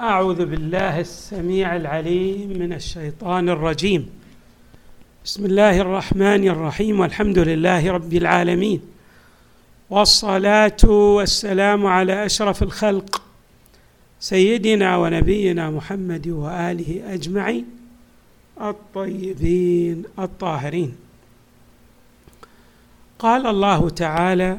أعوذ بالله السميع العليم من الشيطان الرجيم. بسم الله الرحمن الرحيم والحمد لله رب العالمين والصلاة والسلام على أشرف الخلق سيدنا ونبينا محمد وآله أجمعين الطيبين الطاهرين. قال الله تعالى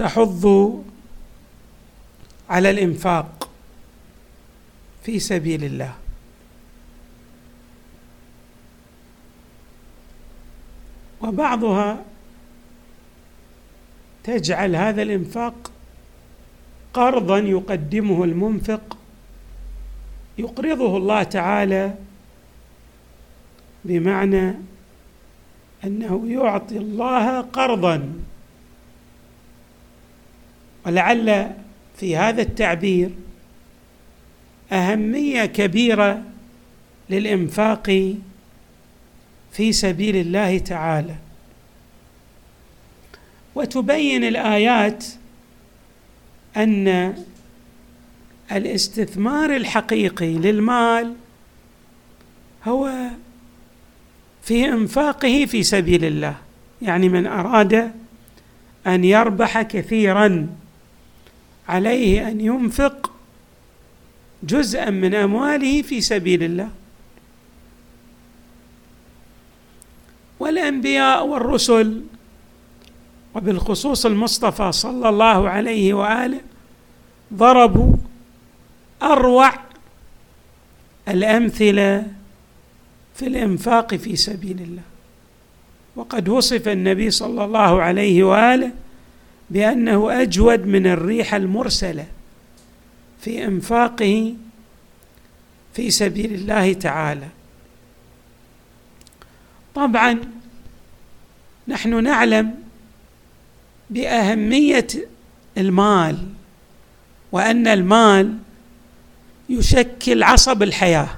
تحض على الإنفاق في سبيل الله. وبعضها تجعل هذا الإنفاق قرضا يقدمه المنفق يقرضه الله تعالى بمعنى أنه يعطي الله قرضا. ولعل في هذا التعبير أهمية كبيرة للإنفاق في سبيل الله تعالى. وتبين الآيات أن الاستثمار الحقيقي للمال هو في إنفاقه في سبيل الله. يعني من أراد أن يربح كثيرا. عليه أن ينفق جزءا من أمواله في سبيل الله. والأنبياء والرسل وبالخصوص المصطفى صلى الله عليه وآله ضربوا أروع الأمثلة في الإنفاق في سبيل الله. وقد وصف النبي صلى الله عليه وآله بأنه أجود من الريح المرسلة في إنفاقه في سبيل الله تعالى. طبعا نحن نعلم بأهمية المال وأن المال يشكل عصب الحياة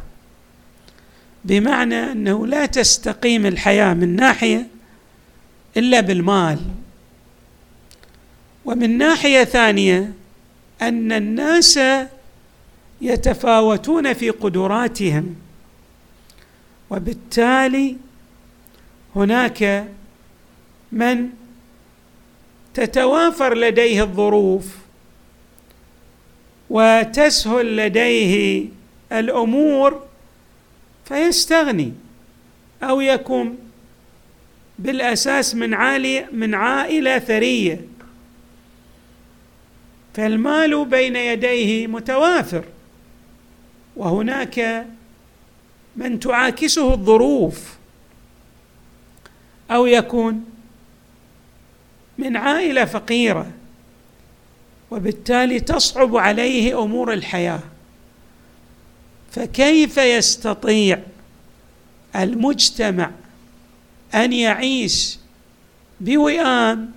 بمعنى أنه لا تستقيم الحياة من ناحية إلا بالمال. ومن ناحية ثانية أن الناس يتفاوتون في قدراتهم وبالتالي هناك من تتوافر لديه الظروف وتسهل لديه الأمور فيستغني أو يكون بالأساس من عالي من عائلة ثرية. فالمال بين يديه متوافر. وهناك من تعاكسه الظروف أو يكون من عائلة فقيرة وبالتالي تصعب عليه أمور الحياة. فكيف يستطيع المجتمع أن يعيش بوئام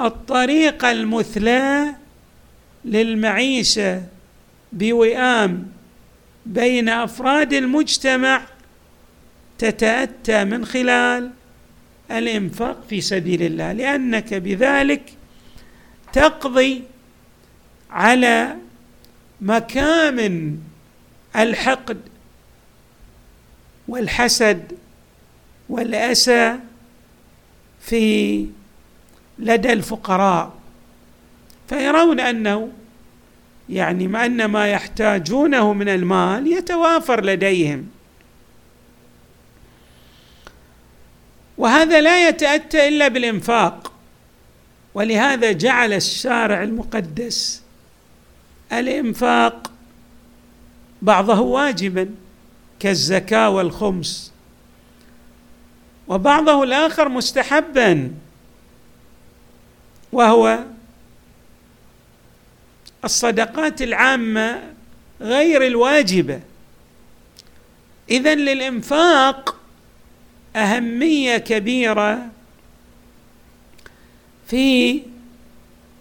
الطريقة المثلى للمعيشة بوئام بين أفراد المجتمع تتأتى من خلال الإنفاق في سبيل الله لأنك بذلك تقضي على مكامن الحقد والحسد والأسى في لدى الفقراء. فيرون أنه يعني ما أن ما يحتاجونه من المال يتوافر لديهم. وهذا لا يتأتى إلا بالإنفاق. ولهذا جعل الشارع المقدس الإنفاق بعضه واجبا كالزكاة والخمس وبعضه الآخر مستحبا. وهو الصدقات العامة غير الواجبة. إذا للإنفاق أهمية كبيرة في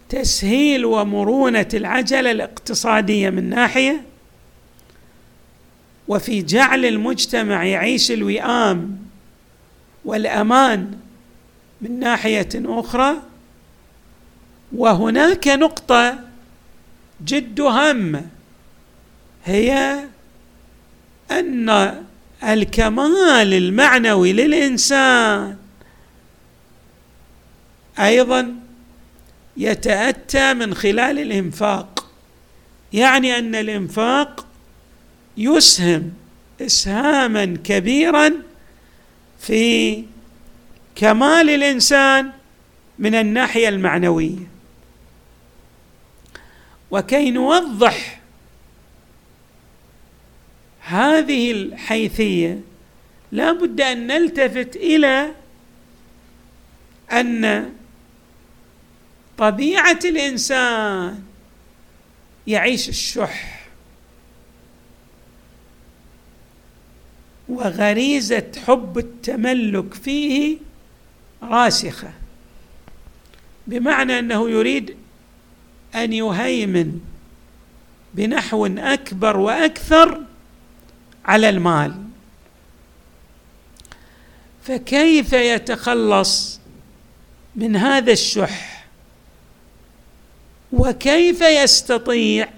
تسهيل ومرونة العجلة الاقتصادية من ناحية وفي جعل المجتمع يعيش الوئام والأمان من ناحية أخرى وهناك نقطة جد هامه هي أن الكمال المعنوي للإنسان أيضا يتأتى من خلال الإنفاق. يعني أن الإنفاق يسهم اسهاما كبيرا في كمال الإنسان من الناحية المعنوية. وكي نوضح هذه الحيثية لا بد أن نلتفت إلى أن طبيعة الإنسان يعيش الشح وغريزة حب التملك فيه راسخة. بمعنى أنه يريد أن يهيمن بنحو أكبر وأكثر على المال. فكيف يتخلص من هذا الشح؟ وكيف يستطيع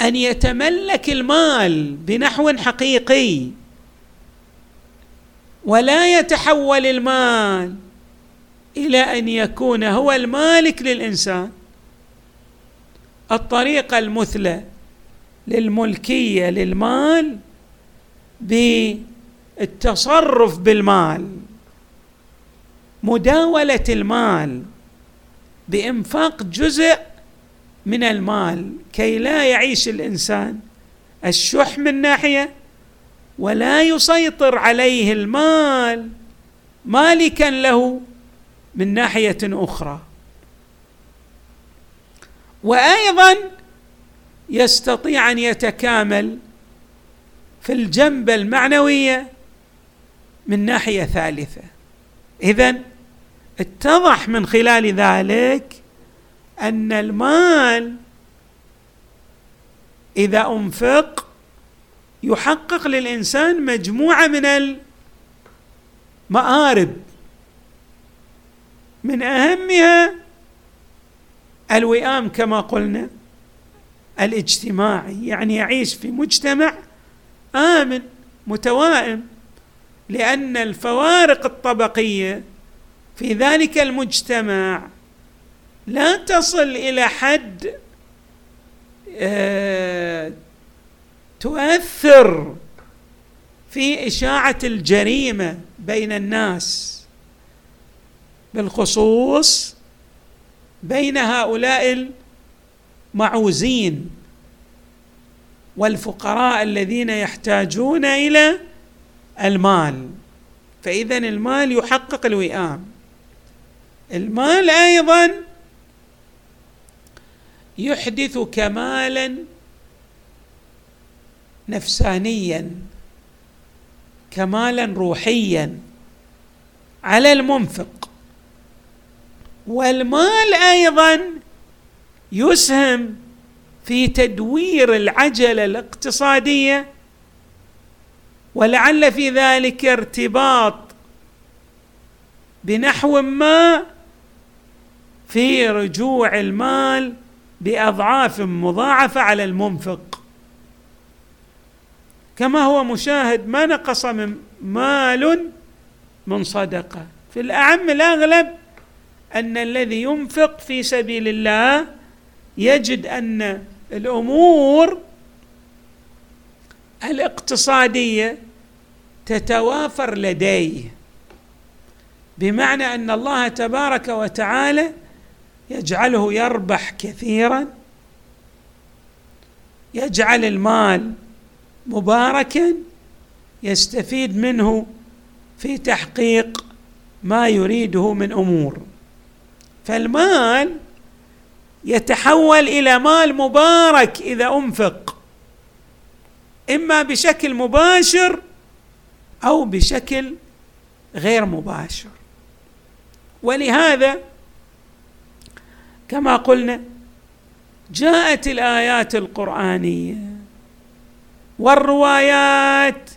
أن يتملك المال بنحو حقيقي ولا يتحول المال إلى أن يكون هو المالك للإنسان؟ الطريقة المثلى للملكية للمال بالتصرف بالمال مداولة المال بإنفاق جزء من المال. كي لا يعيش الإنسان الشح من ناحية ولا يسيطر عليه المال مالكا له من ناحية أخرى. وأيضا يستطيع أن يتكامل في الجنبه المعنويه من ناحية ثالثة. اذا اتضح من خلال ذلك أن المال إذا أنفق يحقق للإنسان مجموعة من المآرب. من أهمها الوئام كما قلنا الاجتماعي يعني يعيش في مجتمع آمن متوائم لأن الفوارق الطبقية في ذلك المجتمع لا تصل إلى حد آه، تؤثر في إشاعة الجريمة بين الناس بالخصوص بين هؤلاء المعوزين والفقراء الذين يحتاجون إلى المال. فإذا المال يحقق الوئام. المال أيضا يحدث كمالا نفسانيا كمالا روحيا على المنفق. والمال أيضا يسهم في تدوير العجلة الاقتصادية ولعل في ذلك ارتباط بنحو ما في رجوع المال بأضعاف مضاعفة على المنفق. كما هو مشاهد ما نقص من مال من صدقة. في الأعم الأغلب أن الذي ينفق في سبيل الله يجد أن الأمور الاقتصادية تتوافر لديه. بمعنى أن الله تبارك وتعالى يجعله يربح كثيرا يجعل المال مباركا يستفيد منه في تحقيق ما يريده من أمور. فالمال يتحول إلى مال مبارك إذا أنفق. إما بشكل مباشر أو بشكل غير مباشر. ولهذا كما قلنا جاءت الآيات القرآنية والروايات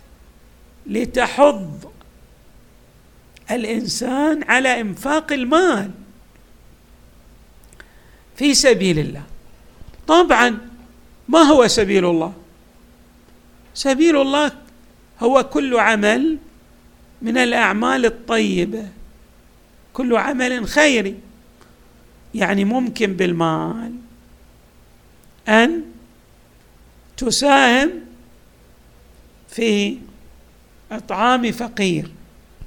لتحض الإنسان على إنفاق المال. في سبيل الله. طبعا ما هو سبيل الله؟ سبيل الله هو كل عمل من الأعمال الطيبة. كل عمل خيري. يعني ممكن بالمال. أن تساهم في إطعام فقير.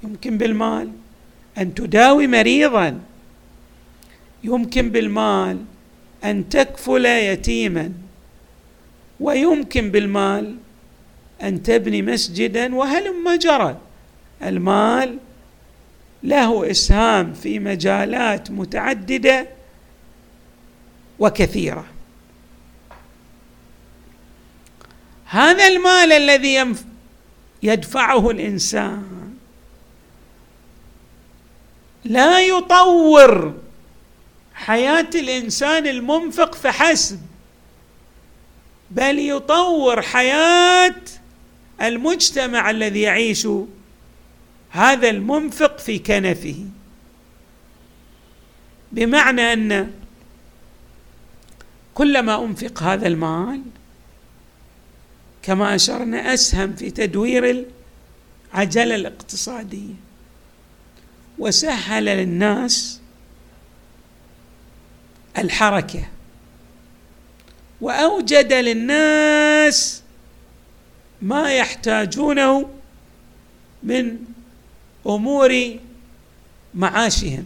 يمكن بالمال. أن تداوي مريضا. يمكن بالمال أن تكفل يتيما ويمكن بالمال أن تبني مسجدا وهلم جرى المال له إسهام في مجالات متعددة وكثيرة. هذا المال الذي يدفعه الإنسان لا يطور حياة الإنسان المنفق فحسب بل يطور حياة المجتمع الذي يعيش هذا المنفق في كنفه. بمعنى أن كلما أنفق هذا المال كما أشرنا أسهم في تدوير العجلة الاقتصادية وسهل للناس الحركة. وأوجد للناس ما يحتاجونه من أمور معاشهم.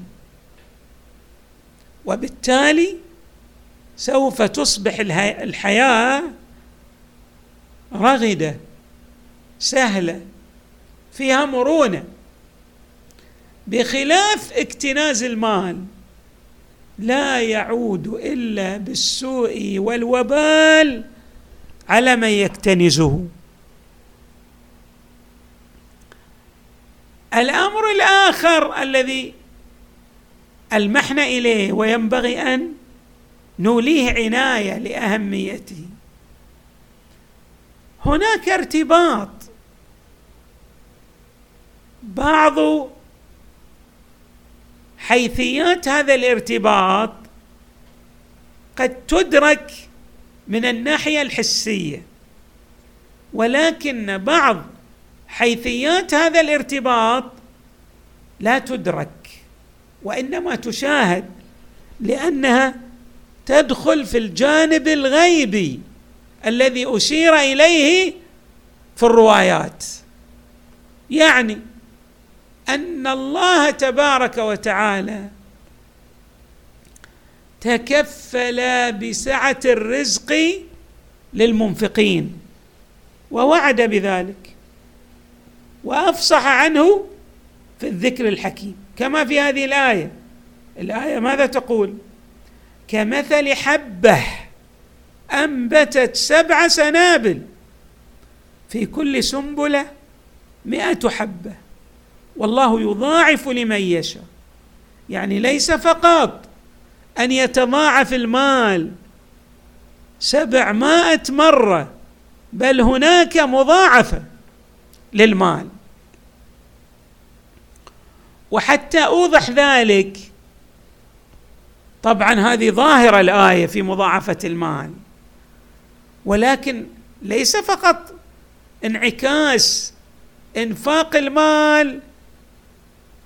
وبالتالي سوف تصبح الحياة رغدة سهلة فيها مرونة. بخلاف اكتناز المال لا يعود إلا بالسوء والوبال على من يكتنزه. الأمر الآخر الذي المحنا إليه وينبغي أن نوليه عناية لأهميته. هناك ارتباط. بعض حيثيات هذا الارتباط قد تدرك من الناحية الحسية. ولكن بعض حيثيات هذا الارتباط لا تدرك وإنما تشاهد لأنها تدخل في الجانب الغيبي الذي أشير إليه في الروايات. يعني أن الله تبارك وتعالى تكفل بسعة الرزق للمنفقين ووعد بذلك وأفصح عنه في الذكر الحكيم. كما في هذه الآية. الآية ماذا تقول؟ كمثل حبة أنبتت سبع سنابل في كل سنبلة مائه حبة. والله يضاعف لمن يشاء. يعني ليس فقط أن يتضاعف المال سبعمائه مرة بل هناك مضاعفة للمال. وحتى أوضح ذلك طبعا هذه ظاهرة الآية في مضاعفة المال. ولكن ليس فقط انعكاس إنفاق المال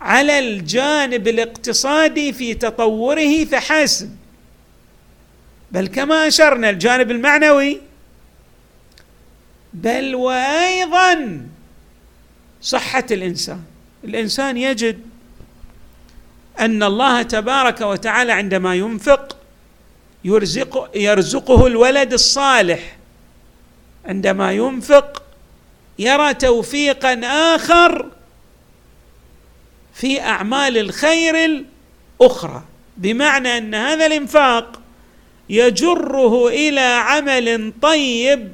على الجانب الاقتصادي في تطوره فحسب. بل كما أشرنا الجانب المعنوي بل وأيضا صحة الإنسان. الإنسان يجد أن الله تبارك وتعالى عندما ينفق يرزق يرزقه الولد الصالح. عندما ينفق يرى توفيقا آخر في أعمال الخير الأخرى. بمعنى أن هذا الإنفاق يجره إلى عمل طيب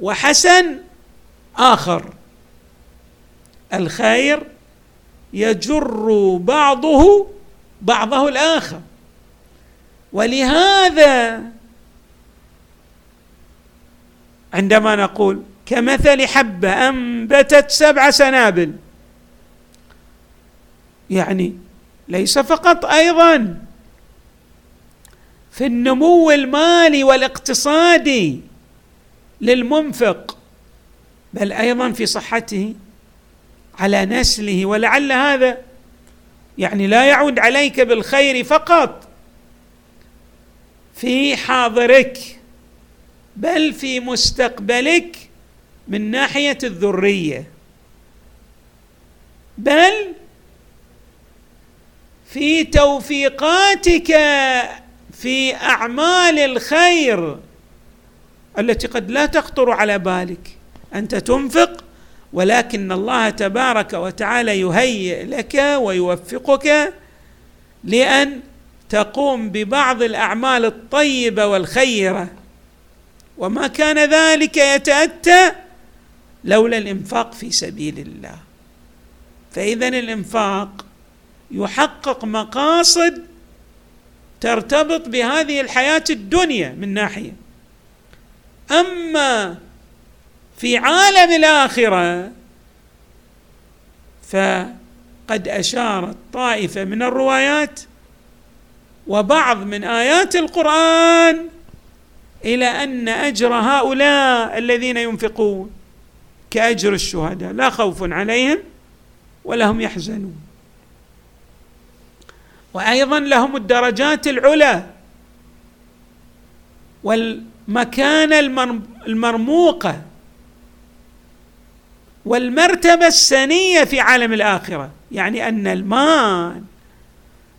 وحسن آخر. الخير يجر بعضه بعضه الآخر. ولهذا عندما نقول كمثل حبة أنبتت سبع سنابل يعني ليس فقط أيضا في النمو المالي والاقتصادي للمنفق بل أيضا في صحته على نسله ولعل هذا يعني لا يعود عليك بالخير فقط في حاضرك بل في مستقبلك من ناحية الذرية بل في توفيقاتك في أعمال الخير التي قد لا تخطر على بالك. أنت تنفق ولكن الله تبارك وتعالى يهيئ لك ويوفقك لأن تقوم ببعض الأعمال الطيبة والخيرة. وما كان ذلك يتأتى لولا الإنفاق في سبيل الله. فاذا الإنفاق يحقق مقاصد ترتبط بهذه الحياة الدنيا من ناحية. أما في عالم الآخرة فقد أشارت طائفة من الروايات وبعض من آيات القرآن إلى أن أجر هؤلاء الذين ينفقون كأجر الشهداء. لا خوف عليهم ولا هم يحزنون. وأيضا لهم الدرجات العلى. والمكانه المرموقة. والمرتبة السنية في عالم الآخرة. يعني أن المال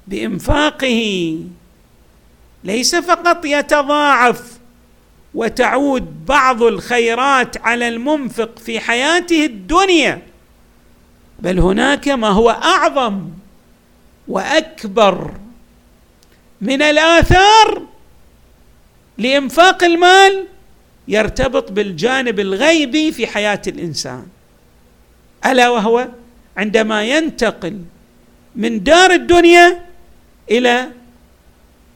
بإنفاقه ليس فقط يتضاعف وتعود بعض الخيرات على المنفق في حياته الدنيا بل هناك ما هو أعظم وأكبر من الآثار لإنفاق المال يرتبط بالجانب الغيبي في حياة الإنسان ألا وهو عندما ينتقل من دار الدنيا إلى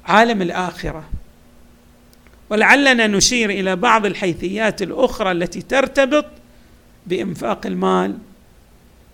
عالم الآخرة. ولعلنا نشير إلى بعض الحيثيات الأخرى التي ترتبط بإنفاق المال